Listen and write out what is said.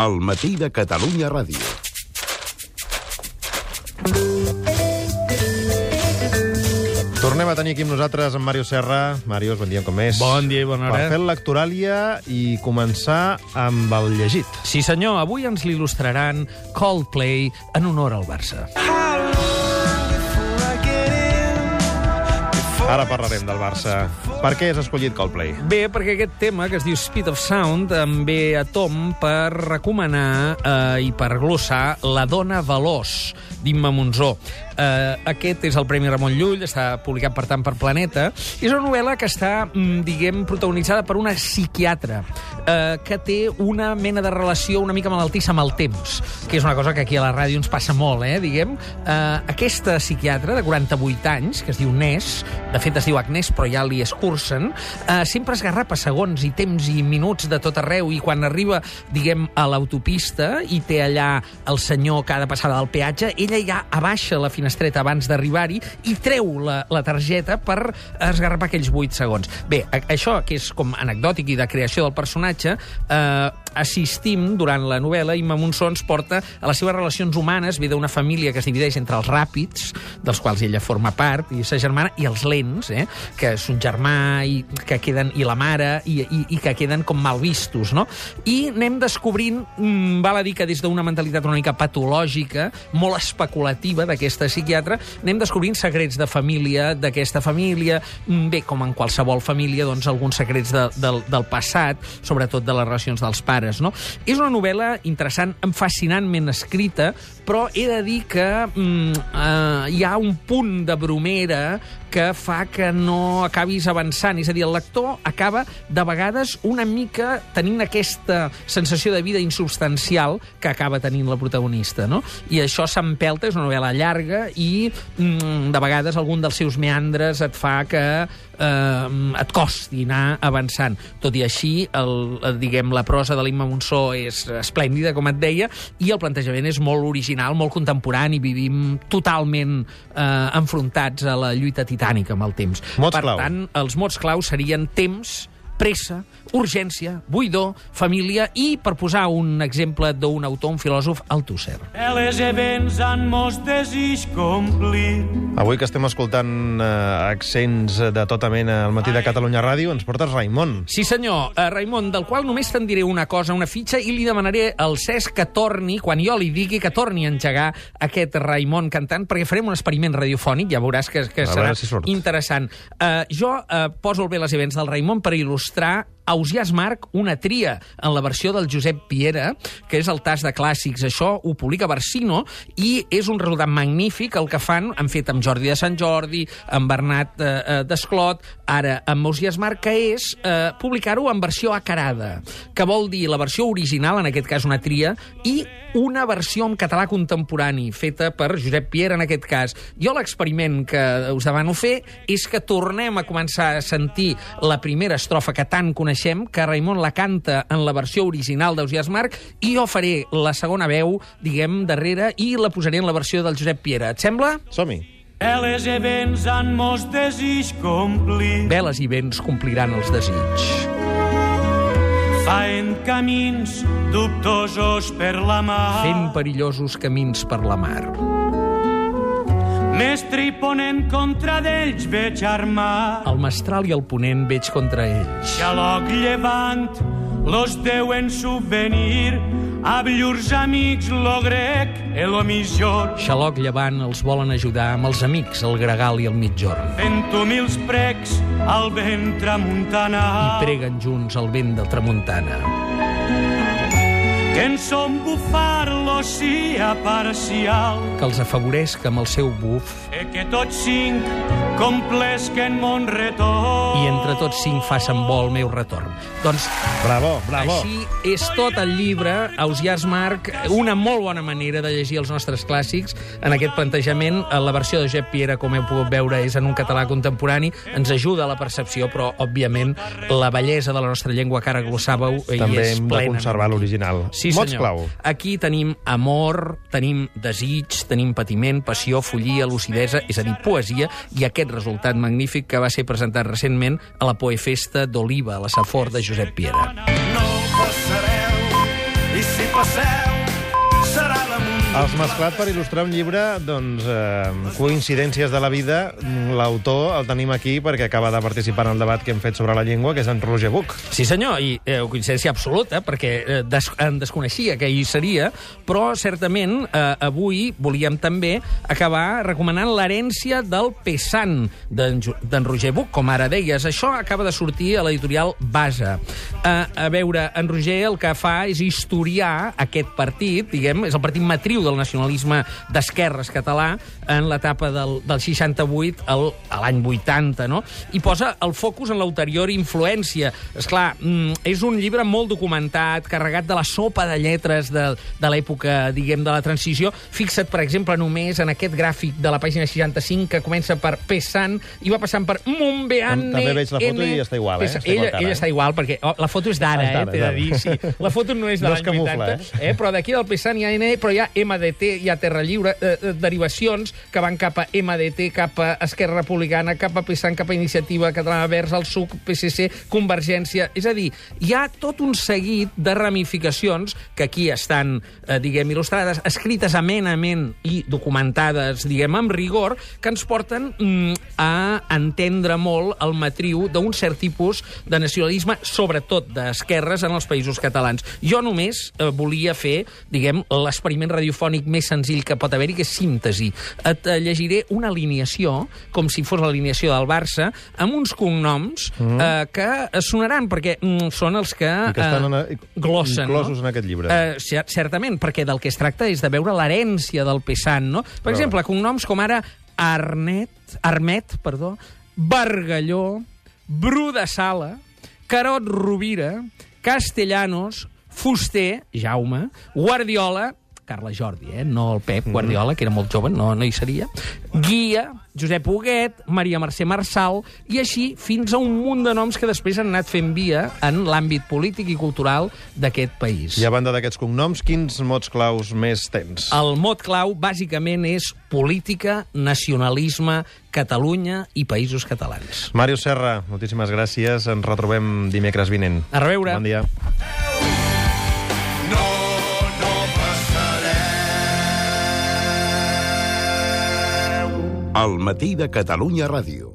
al matí de Catalunya Ràdio. Tornem a tenir aquí amb nosaltres en Màrio Serra. Màrius, bon dia com més. Bon dia i bona hora. Per fer l'actoràlia i començar amb el llegit. Sí, senyor, avui ens l'il·lustraran Coldplay en honor al Barça. Ara parlarem del Barça. Per què has escollit Coldplay? Bé, perquè aquest tema, que es diu Speed of Sound, em ve a tom per recomanar eh, i per glossar La dona veloç, d'Imma Monzó. Eh, aquest és el Premi Ramon Llull, està publicat, per tant, per Planeta. És una novel·la que està, mm, diguem, protagonitzada per una psiquiatra eh, que té una mena de relació una mica malaltissa amb el temps, que és una cosa que aquí a la ràdio ens passa molt, eh, diguem. Eh, aquesta psiquiatra, de 48 anys, que es diu Nes, de fet es diu Agnès, però ja li escurcen, eh, sempre es garrapa segons i temps i minuts de tot arreu, i quan arriba, diguem, a l'autopista i té allà el senyor que ha de passar del peatge, ella ja abaixa la finestreta abans d'arribar-hi i treu la, la targeta per esgarrapar aquells 8 segons. Bé, això, que és com anecdòtic i de creació del personatge, eh, assistim durant la novel·la, Imma Monsó ens porta a les seves relacions humanes, ve d'una família que es divideix entre els ràpids, dels quals ella forma part, i sa germana, i els lents, eh, que és un germà i que queden i la mare i, i, i que queden com mal vistos, no? I anem descobrint, mm, val a dir que des d'una mentalitat una mica patològica, molt especulativa d'aquesta psiquiatra, anem descobrint secrets de família d'aquesta família, mm, bé, com en qualsevol família, doncs alguns secrets de, del, del passat, sobretot de les relacions dels pares, no? És una novel·la interessant, fascinantment escrita, però he de dir que mm, eh, hi ha un punt de bromera que fa que no acabis avançant. És a dir, el lector acaba, de vegades, una mica tenint aquesta sensació de vida insubstancial que acaba tenint la protagonista, no? I això s'empelta, és una novel·la llarga, i mm, de vegades algun dels seus meandres et fa que eh, et costi anar avançant. Tot i així, el, el, diguem, la prosa de l'Imma Monsó és esplèndida, com et deia, i el plantejament és molt original, molt contemporani, vivim totalment eh, enfrontats a la lluita titànica amb el temps. Mots per clau. tant, els mots clau serien temps, pressa, urgència, buidor, família i, per posar un exemple d'un autor, un filòsof, Althusser. Els events han mos desig complir. Avui que estem escoltant eh, accents de tota mena al matí de Catalunya Ràdio, ens portes Raimon. Sí, senyor. Uh, Raimon, del qual només te'n diré una cosa, una fitxa, i li demanaré al Cesc que torni, quan jo li digui, que torni a engegar aquest Raimon cantant, perquè farem un experiment radiofònic, ja veuràs que, que serà si surt. interessant. Uh, jo uh, poso el bé les events del Raimon per il·lustrar mostrar Ausiàs Marc, una tria en la versió del Josep Piera, que és el tas de clàssics. Això ho publica Barsino i és un resultat magnífic el que fan, han fet amb Jordi de Sant Jordi, amb Bernat eh, eh, Desclot, ara amb Ausiàs Marc, que és eh, publicar-ho en versió acarada, que vol dir la versió original, en aquest cas una tria, i una versió en català contemporani, feta per Josep Piera, en aquest cas. Jo l'experiment que us demano fer és que tornem a començar a sentir la primera estrofa que tant coneixem, que Raimon la canta en la versió original d'Ausiàs Marc, i jo faré la segona veu, diguem, darrere, i la posaré en la versió del Josep Piera. Et sembla? Som-hi. Els events han mos desig complir. Veles i vents compliran els desig. Faen camins dubtosos per la mar. Fent perillosos camins per la mar. Mestre i ponent contra d'ells veig armar. El mestral i el ponent veig contra ells. Xaloc llevant, los deuen subvenir. A llurs amics, lo grec, e lo millor. Xaloc llevant els volen ajudar amb els amics, el gregal i el mitjorn. Fent humils precs al vent tramuntana. I preguen junts el vent del tramuntana. Que en som bufar l'ocia parcial. Que els afavoresc amb el seu buf E que tots cinc complesquen mon retorn. i entre tots cinc facen bo el meu retorn. Doncs Bravo, bravo. així és tot el llibre, Ausiàs Marc, una molt bona manera de llegir els nostres clàssics en aquest plantejament. La versió de Josep Piera, com heu pogut veure, és en un català contemporani, ens ajuda a la percepció, però, òbviament, la bellesa de la nostra llengua que ara glossàveu hi També és hem de plena. conservar l'original. Sí, Mots senyor. clau. Aquí tenim amor, tenim desig, tenim patiment, passió, follia, lucidesa, és a dir, poesia, i aquest resultat magnífic que va ser presentat recentment a la Poefesta d'Oliva, a la Safor de Josep Piera. No passareu, i si passeu Els mesclat per il·lustrar un llibre, doncs, eh, coincidències de la vida. L'autor el tenim aquí perquè acaba de participar en el debat que hem fet sobre la llengua, que és en Roger Buch. Sí, senyor, i eh, coincidència absoluta, perquè eh, des en desconeixia que hi seria, però certament eh, avui volíem també acabar recomanant l'herència del Pesant d'en Roger Buch, com ara deies. Això acaba de sortir a l'editorial Basa. Eh, a veure, en Roger el que fa és historiar aquest partit, diguem, és el partit matriu del nacionalisme d'esquerres català en l'etapa del, del 68 al, a l'any 80, no? I posa el focus en l'ulterior influència. És clar, mm, és un llibre molt documentat, carregat de la sopa de lletres de, de l'època, diguem, de la transició. Fixa't, per exemple, només en aquest gràfic de la pàgina 65 que comença per Pesan i va passant per Mombeane... També veig la foto N, i està igual, eh? Pesan. Està igual ella, ella eh? està igual, perquè oh, la foto és d'ara, És eh? T'he de dir, sí. La foto no és de No l'any camufla, 80, eh? però d'aquí del Pesan hi ha N, però hi ha MDT, hi ha Terra Lliure, eh, eh, derivacions que van cap a MDT, cap a Esquerra Republicana, cap a PSAN, cap a Iniciativa Catalana Verds, el SUC, PSC, Convergència... És a dir, hi ha tot un seguit de ramificacions que aquí estan, eh, diguem, il·lustrades, escrites amenament i documentades, diguem, amb rigor, que ens porten mm, a entendre molt el matriu d'un cert tipus de nacionalisme, sobretot d'esquerres, en els països catalans. Jo només eh, volia fer, diguem, l'experiment radiofònic més senzill que pot haver-hi, que és síntesi. Et eh, llegiré una alineació, com si fos l'alineació del Barça, amb uns cognoms eh, que sonaran, perquè mm, són els que, I que estan en, eh, glossen. inclosos no? en aquest llibre. Eh, cer- certament, perquè del que es tracta és de veure l'herència del Pesant, no? Per Però- exemple, cognoms com ara Arnet, Armet, perdó, Bargalló, Bru de Sala, Carot Rovira, Castellanos, Fuster, Jaume, Guardiola, Carles Jordi, eh? no el Pep Guardiola, que era molt jove, no, no hi seria, Guia, Josep Huguet, Maria Mercè Marçal, i així fins a un munt de noms que després han anat fent via en l'àmbit polític i cultural d'aquest país. I a banda d'aquests cognoms, quins mots claus més tens? El mot clau, bàsicament, és política, nacionalisme, Catalunya i països catalans. Mario Serra, moltíssimes gràcies. Ens retrobem dimecres vinent. A reveure. Bon dia. El matí de Catalunya Ràdio.